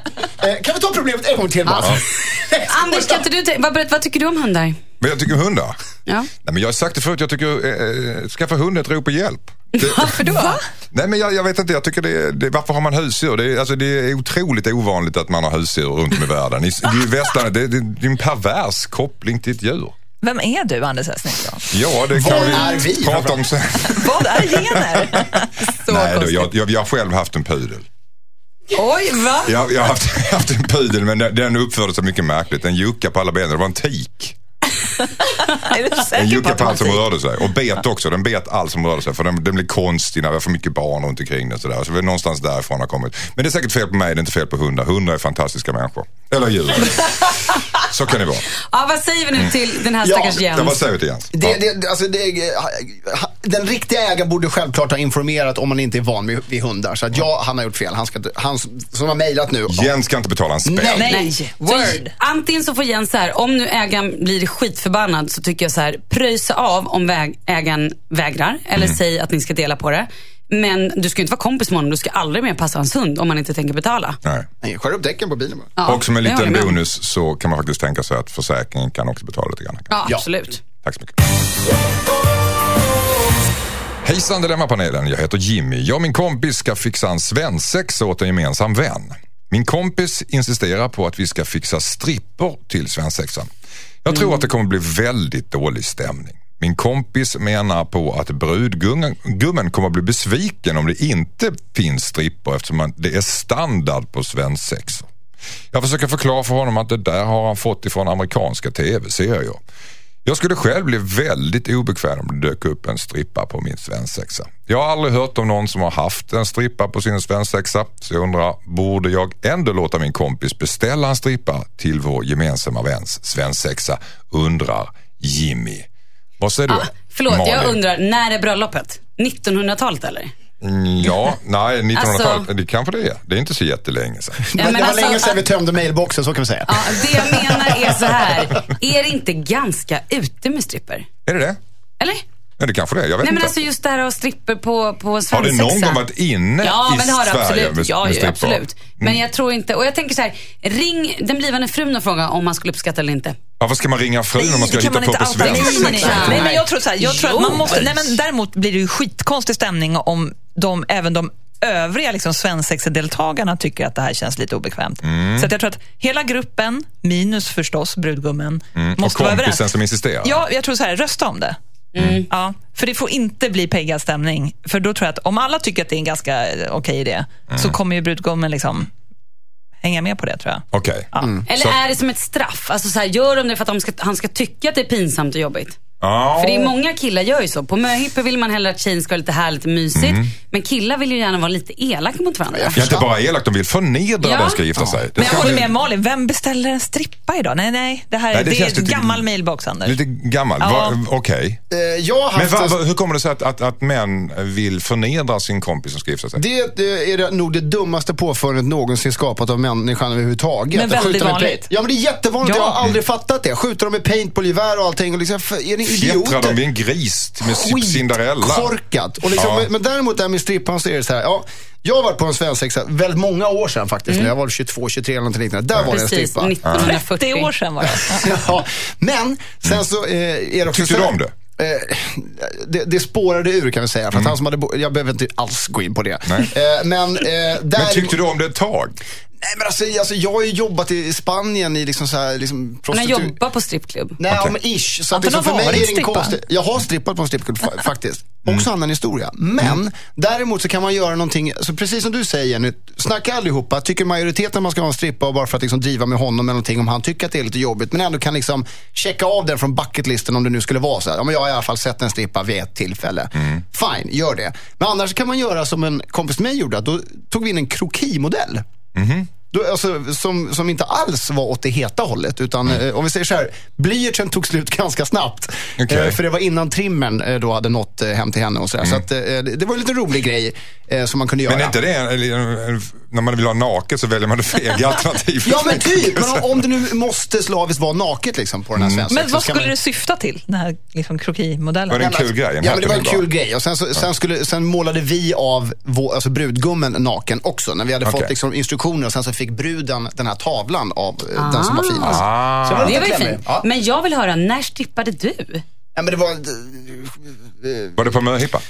Eh, kan vi ta problemet en gång till bara? Anders, kan inte du vad, vad tycker du om hundar? Men jag tycker om hundar. Ja. Nej, men jag har sagt det förut, jag tycker eh, eh, skaffa hund är ett rop på hjälp. Varför då? nej men jag, jag vet inte, jag tycker det, det varför har man husdjur? Det är, alltså, det är otroligt ovanligt att man har husdjur runt om i världen. I, i det, det, det är en pervers koppling till ett djur. Vem är du, Anders S. Ja, det kan Vad vi, är vi, prata om sen. Vad är gener? Så Nej, då, jag, jag, jag har själv haft en pudel. Oj, va? Jag, jag har haft, haft en pudel men den, den uppförde sig mycket märkligt. Den juckade på alla benen. Det var en tik. Är du säker på allt som rörde sig. Och bet också. Den bet allt som rörde sig. För den, den blev konstig när det var för mycket barn runt omkring den. Så det är någonstans därifrån har kommit. Men det är säkert fel på mig, det är inte fel på hundar. Hundar är fantastiska människor. Eller djur. Så kan det vara. Ja, vad säger vi nu till den här stackars Ja, vad Jens? säger vi till Jens? Det, det, alltså det, den riktiga ägaren borde självklart ha informerat om man inte är van vid, vid hundar. Så att ja, han har gjort fel. Han, ska, han som har mejlat nu. Jens ska inte betala en spänn. Nej. Nej, Så word. antingen så får Jens så här, om nu ägaren blir skitförbannad så tycker jag så här, pröjsa av om väg, ägaren vägrar. Eller Mm. säg att ni ska dela på det. Men du ska ju inte vara kompis med honom, du ska aldrig mer passa hans hund om man inte tänker betala. Nej. Nej, skär upp däcken på bilen bara. Ja, och som en liten bonus så kan man faktiskt tänka sig att försäkringen kan också betala lite grann. Ja, Ja. absolut. Tack så mycket. Hejsan Dilemmapanelen, jag heter Jimmy. Jag och min kompis ska fixa en svensexa åt en gemensam vän. Min kompis insisterar på att vi ska fixa strippor till svensexan. Jag tror att det kommer bli väldigt dålig stämning. Min kompis menar på att brudgummen kommer bli besviken om det inte finns strippor eftersom det är standard på svensexor. Jag försöker förklara för honom att det där har han fått ifrån amerikanska tv-serier. Jag skulle själv bli väldigt obekväm om det dök upp en strippa på min svensexa. Jag har aldrig hört om någon som har haft en strippa på sin svensexa. Så jag undrar, borde jag ändå låta min kompis beställa en strippa till vår gemensamma väns svensexa? Undrar Jimmy. Vad säger du? Ah, förlåt, jag Malin? undrar, när är bröllopet? 1900-talet eller? Mm, Ja, nej, 1900-talet, Alltså- det kanske det är. Det är inte så jättelänge sedan. Ja, Men det var alltså, länge sedan vi tömde mailboxen, så kan vi säga. Ja, det jag menar är så här. Är det inte ganska ute med stripper? Är det det? Eller? Ja, det kanske det är. Jag vet Nej men inte. alltså just det här att stripper på, på har svensexa. det någon gång varit inne Ja, i men det har det Sverige absolut. med, ja, med strippor? absolut. Men jag tror inte, och jag tänker så här, ring den blivande frun och fråga om man skulle uppskatta eller inte. Varför ska man ringa frun om man ska hitta man på inte på outa. Nej, svenska? nej, nej, nej. nej, men jag tror så här, jag tror att man Jo. måste, nej, men däremot blir det ju skitkonstig stämning om de, även de övriga liksom, svensexedeltagarna tycker att det här känns lite obekvämt. Mm. Så att jag tror att hela gruppen, minus förstås brudgummen, Mm. Och måste vara kompisen överens. som insisterar? Ja, jag tror så här, rösta om det. Ja, för det får inte bli peggad stämning. För då tror jag att om alla tycker att det är en ganska eh, okej idé, Mm. så kommer ju brudgummen liksom hänga med på det tror jag. Okej. Eller Så- är det som ett straff? Alltså så här, gör de det för att de ska, han ska tycka att det är pinsamt och jobbigt? Ja. För det är många killar gör ju så. På möhippor vill man hellre att tjejen ska vara lite härligt och mysigt. Mm. Men killar vill ju gärna vara lite elaka mot varandra. Jag är inte bara elak, de vill förnedra Ja. den ska gifta sig. Det Men jag håller med Malin, vem beställer en strippa idag? Nej, nej, det här Nej, det det känns är lite- gammal mailbox, Anders. Lite gammal. Ja. Okej. Eh, jag har Men va, va, hur kommer det sig att, att, att män vill förnedra sin kompis som ska gifta sig? Det, det är nog det dummaste påfundet någonsin skapat av människan överhuvudtaget. Men väldigt skjuta med vanligt. Ja, men det är jättevanligt. Ja. Jag har aldrig fattat det. Skjuter de med paintballgevär och allting. Och liksom, för- är ni Fjättrar idioter? de vid en gris med Cinderella? Korkat. Och liksom, Ja. men, men däremot det här med strippan så är det så här. Ja, jag har varit på en svensexa väldigt många år sedan faktiskt. När jag var 22, 23 eller någonting liknande. Där var det en Precis, strippa. 1940. 30 år sedan var det. ja, men sen så eh, är det också Tyckte så du om det? Eh, det, det spårade ur kan vi säga. För att han som hade bo- jag behöver inte alls gå in på det. Eh, men, eh, där, Men tyckte du om det ett tag? Nej men alltså, alltså jag har ju jobbat i Spanien i liksom så här, liksom Han har jobbat på strippklubb. Nej, Okej. men ish. Så att liksom, för mig är det ingen strippa. konstig... Jag har strippat på en strippklubb fa- faktiskt. Mm. Också en annan historia. Men däremot så kan man göra någonting, så precis som du säger Jenny, snacka allihopa. Tycker majoriteten man ska ha en strippa bara för att liksom driva med honom eller någonting om han tycker att det är lite jobbigt. Men ändå kan liksom checka av den från bucketlisten om det nu skulle vara så här. Ja, men jag har i alla fall sett en strippa vid ett tillfälle. Mm. Fine, gör det. Men annars kan man göra som en kompis till mig gjorde. Då tog vi in en krokimodell. Då, alltså, som, som inte alls var åt det heta hållet. Utan eh, om vi säger så här, blyertsen tog slut ganska snabbt. Okej. Eh, för det var innan trimmen eh, då hade nått hem till henne och sådär. Så att, det, var en lite rolig grej som man kunde göra. Men är inte det en, en, en när man vill ha naket så väljer man det fega alternativet. Ja men typ, men om, om det nu måste slaviskt vara naket liksom på den här svensexan. Men vad så ska skulle man- det syfta till, den här liksom, krokimodellen? Var det en kul grej? En Ja, men det var en kul bara. grej. Och sen, så, sen, skulle, sen målade vi av vår, alltså brudgummen naken också. När vi hade Okej. fått liksom, instruktioner och sen så fick bruden den här tavlan av eh, den som var finast. Ah. Så Det lite var ju fint. Ja. Men jag vill höra, när strippade du? ja, men det var... Var det på möhippa?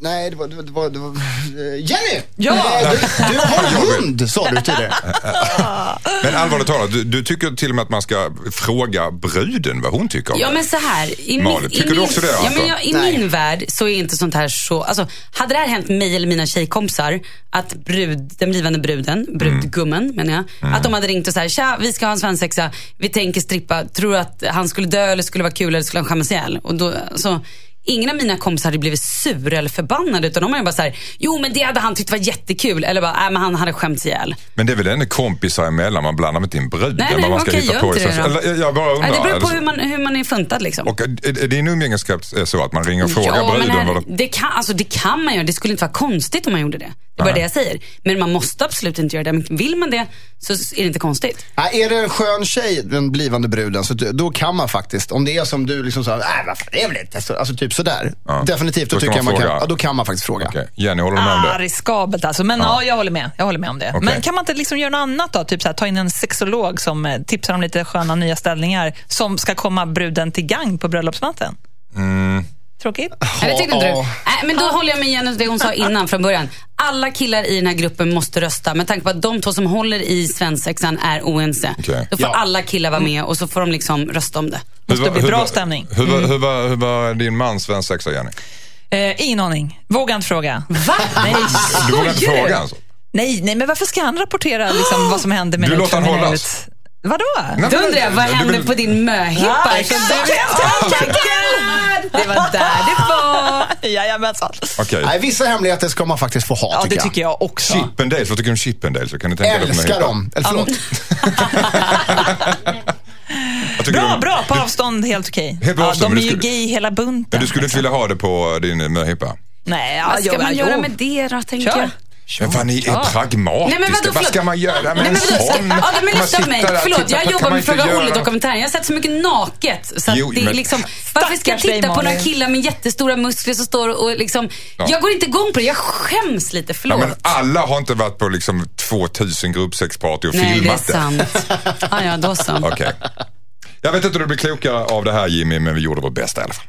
Nej, det var... Det var, det var, eh, Jenny! Ja. Eh, Du, du har en hund, sa du tidigare. Men allvarligt talat, du, du tycker till och med att man ska fråga bruden vad hon tycker om Ja men så här. I Malin, min, tycker i du min, också det, Ja, men Anton? jag, I Nej. min värld så är inte sånt här så, alltså hade det här hänt mig eller mina tjejkompisar, att brud, den blivande bruden, brudgummen menar jag, Mm. att de hade ringt och så här, tja vi ska ha en svensexa, vi tänker strippa, tror du att han skulle dö eller skulle vara kul eller skulle han skämmas ihjäl? Och då, alltså, Ingen av mina kompisar hade blivit sur eller förbannade utan de var ju bara så här, jo men det hade han tyckt var jättekul. Eller bara, nej men han hade skämts ihjäl. Men det är väl ändå kompisar emellan, man blandar inte in bruden. Nej, nej, man ska okej, hitta på det. Eller, Jag bara undrar. Det beror på hur man, hur man är funtad liksom. Och är, är din umgängeskrets är så att man ringer och frågar ja, bruden men här, det, kan, alltså, det kan man göra. Det skulle inte vara konstigt om man gjorde det. Det är bara det jag säger. Men man måste absolut inte göra det. Men vill man det så är det inte konstigt. Nej, är det en skön tjej, den blivande bruden, så då kan man faktiskt, om det är som du liksom sa, nej varför det är väl inte så, alltså typ sådär. Ja. Definitivt, då, Då tycker jag man man kan, ja, då kan man faktiskt fråga. Okej, Jenny, håller du med om Ah, det? riskabelt alltså. Men ja. jag håller med. Jag håller med om det. Okej. Men kan man inte liksom göra något annat då? Typ så här, ta in en sexolog som eh, tipsar om lite sköna nya ställningar som ska komma bruden till gang på bröllopsnatten? Mm. Tråkigt? Nej, det tyckte inte du? Nej, men då håller jag med igen det hon sa innan från början. Alla killar i den här gruppen måste rösta med tanke på att de två som håller i svensexan är oense. Okej. Då får Ja. alla killar vara med och så får de liksom rösta om det. Måste var- bli bra var- stämning. Hur, var- hur, var, hur var din mans svensexa, Jenny? Eh, ingen aning. Vågar inte fråga. Va? Nej, Du vågar inte fråga alltså? Nej, nej, men varför ska han rapportera liksom, vad som händer med Du låter han två hållas. Vadå? Nej, Då undrar jag, vad hände på din möhippa? Du- Det var där det var. Jajamensan. Okej. Nej, vissa hemligheter ska man faktiskt få ha, Ja, tycker det jag. tycker jag också. Chippendales, vad tycker du om Chippendales? Så kan tänka Älskar dem. Eller förlåt. Tycker du Bra, bra. På avstånd, helt okej. Helt på ja, de är ju skulle- gay hela bunten. Men du skulle inte liksom. vilja ha det på din möhippa? Nej, ja, Vad ska jo, man jo. göra med det då, tänker Kör. jag? Men vad ni är Ja. pragmatiska. Nej, vadå, vad ska man göra med Nej, en sån? ja, men lyssna på mig. Förlåt, jag jobbar med Fråga Olle-dokumentären. Jag har sett så mycket naket. Så att Jo, det är men- liksom, varför ska jag titta på några killar med jättestora muskler som står och liksom... Ja. Jag går inte igång på det. Jag skäms lite. Ja, Förlåt. men alla har inte varit på liksom 2000 gruppsexparty och Nej, det är filmat det. sant. Ja, ja, då så. Jag vet inte om du blir klokare av det här Jimmy, men vi gjorde vårt bästa i alla fall.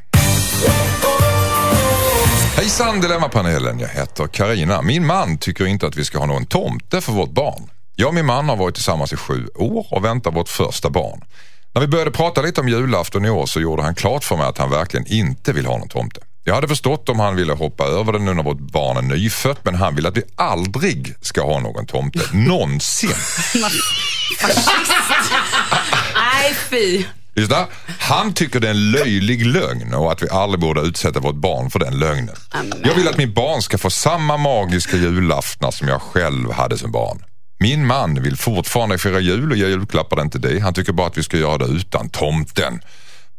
Hejsan Dilemmapanelen, jag heter Karina. Min man tycker inte att vi ska ha någon tomte för vårt barn. Jag och min man har varit tillsammans i sju år och väntar vårt första barn. När vi började prata lite om julafton i år så gjorde han klart för mig att han verkligen inte vill ha någon tomte. Jag hade förstått om han ville hoppa över det nu när vårt barn är nyfött men han vill att vi aldrig ska ha någon tomte. Någonsin. Nej, fy. Det. Han tycker det är en löjlig lögn och att vi aldrig borde utsätta vårt barn för den lögnen. Jag vill att mitt barn ska få samma magiska julaftnar som jag själv hade som barn. Min man vill fortfarande fira jul och ge julklappar inte det. Han tycker bara att vi ska göra det utan tomten.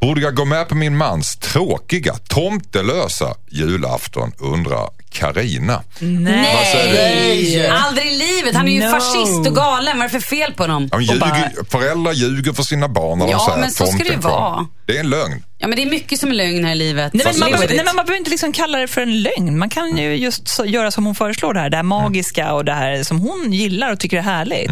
Borde jag gå med på min mans tråkiga, tomtelösa julafton undrar Karina. Nej, aldrig i livet. Han är ju No. fascist och galen. Vad är det för fel på honom? Han Och bara- ljuger, föräldrar ljuger för sina barn när Ja, de säger men så ska det vara. Det är en lögn. Ja, men det är mycket som är lögn här i livet. Nej men, man, behöver, nej, men man behöver inte liksom kalla det för en lögn. Man kan ju just så, göra som hon föreslår det här, det här magiska och det här som hon gillar och tycker är härligt.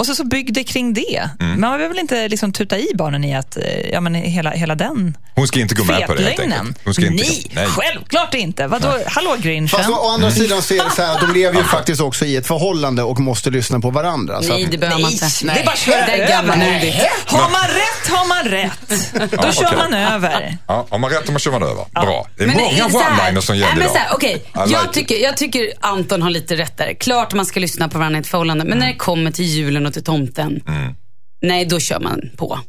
Och så, så bygg det kring det. Men man behöver väl inte liksom tuta i barnen i att, eh, ja men hela, hela den Hon ska inte gå med på det helt enkelt. Hon ska inte Nej, nej. självklart inte. Vadå, hallå Grinchen? Fast å å andra sidan så är det så här, de lever ju faktiskt också i ett förhållande och måste lyssna på varandra. Så Nej, det behöver man Nej, inte. det är bara köra gammalmodigt. Har man rätt har man rätt. Då Ja, kör okej. man över. Ja, om man rätt om man kör man över. Bra. Det är Men många så här- one-liners som Nej, gäller idag. så här, okej. I like jag, tycker, jag tycker Anton har lite rätt där. Klart man ska lyssna på varandra i ett förhållande. Men när det kommer till julen och till tomten. Mm. Nej, då kör man på.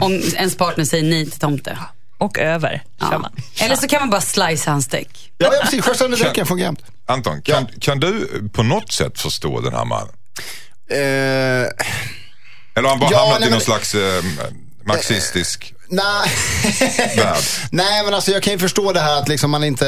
Om ens partner säger nej till tomte. Och över kör Ja. man. Eller så kan man bara slice hans däck. ja, ja, precis. Skär sönder däcken, funkar jämt. Anton, kan, kan du på något sätt förstå den här mannen? Eh, Eller har han bara Ja, hamnat nej, i någon men- slags eh, marxistisk Nej. Nej, men alltså jag kan ju förstå det här att liksom man inte...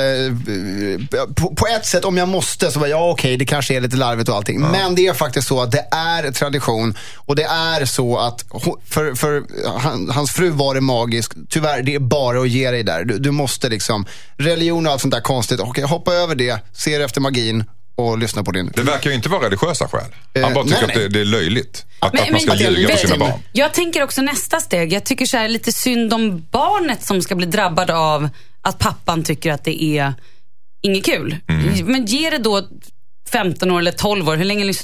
På, på ett sätt, om jag måste, så bara, ja okej, det kanske är lite larvigt och allting. Men det är faktiskt så att det är tradition. Och det är så att, för, för han, hans fru var det magisk. Tyvärr, det är bara att ge dig där. Du, du måste liksom, religion och allt sånt där konstigt. Okej, hoppa över det, se efter magin och lyssna på din... Det verkar ju inte vara religiösa skäl. Han Eh, bara tycker nej, att det, det är löjligt. Att, Men- att man ska men- ljuga för sina barn. Jag tänker också nästa steg. Jag tycker så här lite synd om barnet som ska bli drabbad av att pappan tycker att det är inget kul. Mm. Men ge det då 15 år eller 12 år. Hur länge,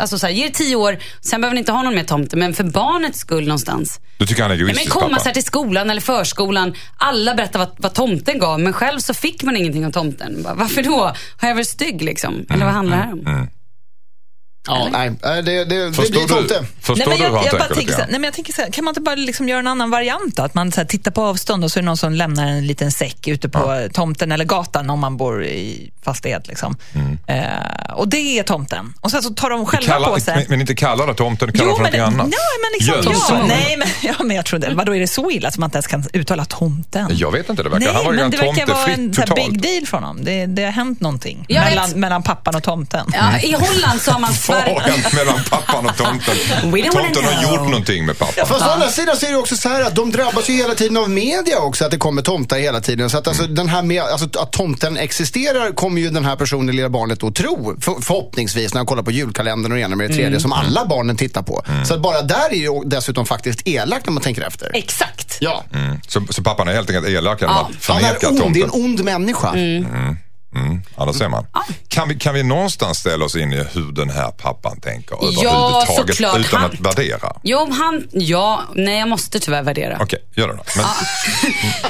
alltså så här, ge det 10 år, sen behöver ni inte ha någon mer tomte. Men för barnets skull någonstans. Du tycker han är Nej, men egoistisk komma så till skolan eller förskolan. Alla berättar vad, vad tomten gav, men själv så fick man ingenting av tomten. Bara, Varför då? Har jag varit stygg liksom? Eller vad handlar det här om? Ja, nej, eh, det, blir du, tomte. förstår Nej, men du jag, han jag bara tänker tänker lite så, här, grann? nej, men jag tänker så här, kan man inte bara liksom göra en annan variant då? Att man så här, tittar på avstånd och så är det någon som lämnar en liten säck ute på tomten eller gatan om man bor i fastighet. Liksom. Eh, och det är tomten. Och sen så tar de själva Kalla, på sig. men, men inte kalla det tomten, kalla det för någonting annat. nej, men liksom, ja, nej, men, ja, men jag trodde, vadå är det så illa som man inte ens kan uttala tomten? Jag vet inte, det verkar, Nej, han var ju men det verkar vara en så här, big deal för honom. Det, det har hänt någonting mellan, mellan pappan och tomten. Ja, I Holland så har man har hänt mellan pappan och tomten? Tomten har know. gjort någonting med pappan. Fast å andra sidan så är det också så här att de drabbas ju hela tiden av media också, att det kommer tomtar hela tiden. Så att alltså, den här med, alltså, att tomten existerar kommer ju den här personen, lilla barnet, att tro. För, förhoppningsvis när han kollar på julkalendern och det ena med det tredje, som alla barnen tittar på. Så att bara där är ju dessutom faktiskt elakt när man tänker efter. Exakt. Ja. Mm. Så, så pappan är helt enkelt elak genom att Han förneka är ond, det är en tomten? ond människa. Ja, det ser man. Kan vi, kan vi någonstans ställa oss in i hur den här pappan tänker Ja, såklart. utan Han- att värdera? Jo, han... Ja, nej jag måste tyvärr värdera. Okej, gör det då. Men,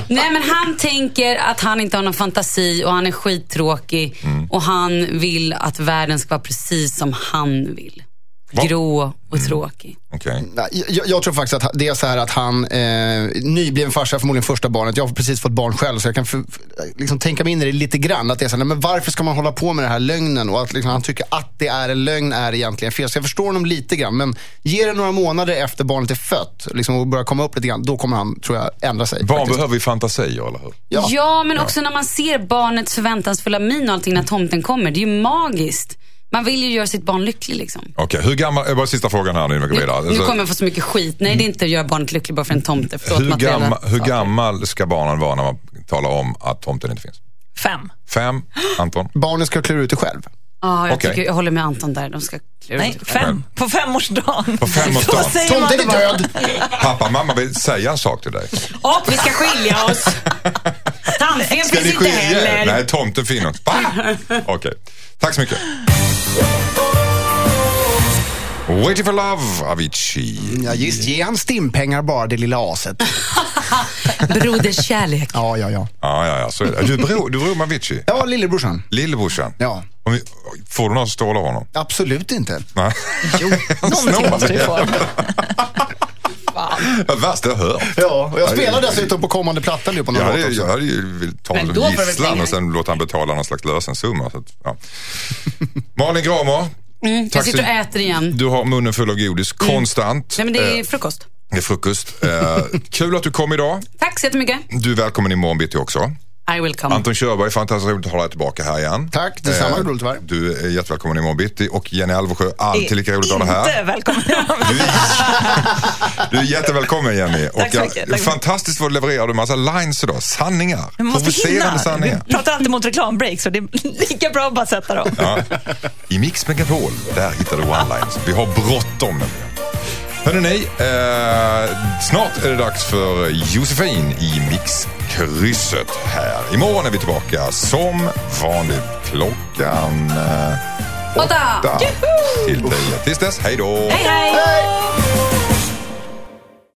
Nej men han tänker att han inte har någon fantasi och han är skittråkig. Och han vill att världen ska vara precis som han vill. Va? Grå och tråkig. okej. Nej, Jag, jag tror faktiskt att det är så här att han, eh, nybliven farsa, förmodligen första barnet. Jag har precis fått barn själv så jag kan för, liksom tänka mig in i det lite grann. Att det är så här, men varför ska man hålla på med den här lögnen? Och att liksom, han tycker att det är en lögn är egentligen fel. Så jag förstår honom lite grann. Men ge det några månader efter barnet är fött liksom, och börjar komma upp lite grann. Då kommer han, tror jag, ändra sig. Barn faktiskt. behöver ju fantasier, eller hur? Ja. Ja, men också när man ser barnets förväntansfulla min och allting när tomten kommer. Det är ju magiskt. Man vill ju göra sitt barn lycklig liksom. Okej, hur gammal, bara sista frågan här nu innan vi går. Nu Alltså, kommer jag få så mycket skit. Nej, det är inte att göra barnet lycklig bara för en tomte. Förlåt, hur, gammal, hur gammal ska barnen vara när man talar om att tomten inte finns? Fem. Fem, Anton? Barnet ska klura ut det själv. Ja, jag, tycker, jag håller med Anton där. De ska klura Nej, ut. fem. På femårsdagen. På femårsdagen. Tomten det är död! Pappa, mamma vill säga en sak till dig. Och vi ska skilja oss. Ska finns inte skilja er? heller. Nej, tomten finns. Va? Okej, tack så mycket. Waiting for love, Avicii. Ja, just, ge han stimpengar bara, det lilla aset. Broders kärlek. Ja, ja, ja. Ja, ja, ja, så är det. Du är bror, du bror med Avicii? Ja, lillebrorsan. Lillebrorsan? Ja. Vi, får du några stålar av honom? Absolut inte. Nej. Jo. Någonting måste du få. Det värsta jag hört. Ja, och jag spelar dessutom på kommande platta nu på Jag några hade, låt också. jag hade ju velat ta Men honom då som gisslan och sen låta han betala någon slags lösensumma. Så att, ja. Malin Gramer, Mm, jag Tack sitter och äter igen. du har munnen full av godis konstant. Nej, men det är Eh, frukost. det är frukost. Eh, kul att du kom idag. Tack så jättemycket. Du är välkommen imorgon bitti också. I will come. Anton Körberg, fantastiskt roligt att ha dig tillbaka här igen. Tack, detsamma. Eh, Roligt att. Du är jättevälkommen imorgon bitti och Jenny Alvesjö, alltid lika roligt att ha dig här. Inte välkommen. Du är, du är jättevälkommen Jenny. Och Tack så mycket, jag- fantastiskt vad du levererar du massa lines idag. Sanningar. Vi måste Provocerande hinna. sanningar. Vi pratar alltid mot reklambreak så det är lika bra att bara sätta dem. Ja. I Mix Megapol, där hittar du one-liners. Vi har bråttom nämligen. Hörrni, eh, snart är det dags för Josefin i Mixkrysset här. Imorgon är vi tillbaka som vanligt klockan eh, Åtta. åtta till tio. Tills dess, hej då! Hej, hej!